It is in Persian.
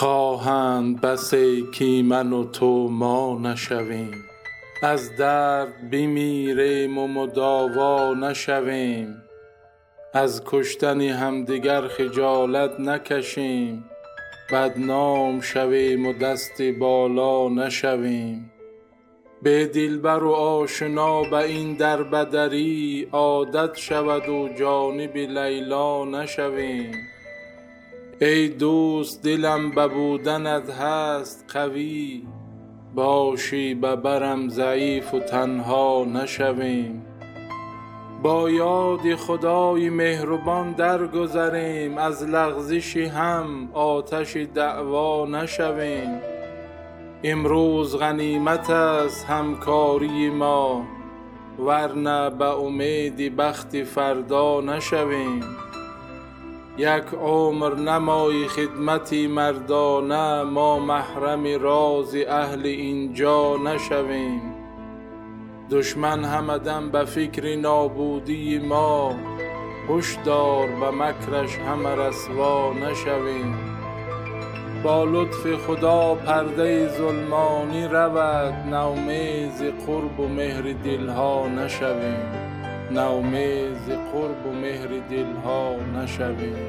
خواهند بس ای من و تو ما نشویم. از درد بمیریم و مداوا نشویم. از کشتن همدگر خجالت نکشیم. بدنام شویم و دست بالا نشویم. به دلبر و آشنا به این دربدری عادت شود و جانب لیلا نشویم. ای دوست دلم به بودنت هست قوی. باشی به برم ضعیف و تنها نشویم. با یاد خدای مهربان درگذریم. از لغزش هم آتش دعوا نشویم. امروز غنیمت است همکاری ما ور نه به امید بخت فردا نشویم. یک عمر نمایی خدمتی مردانه ما محرم راز اهل این جا نشویم. دشمن همه دم به فکر نابودی ما هش دار به مکرش همه رسوا نشویم. با لطف خدا پرده ظلمانی رود نومید ز قرب و مهر دل ها نشویم.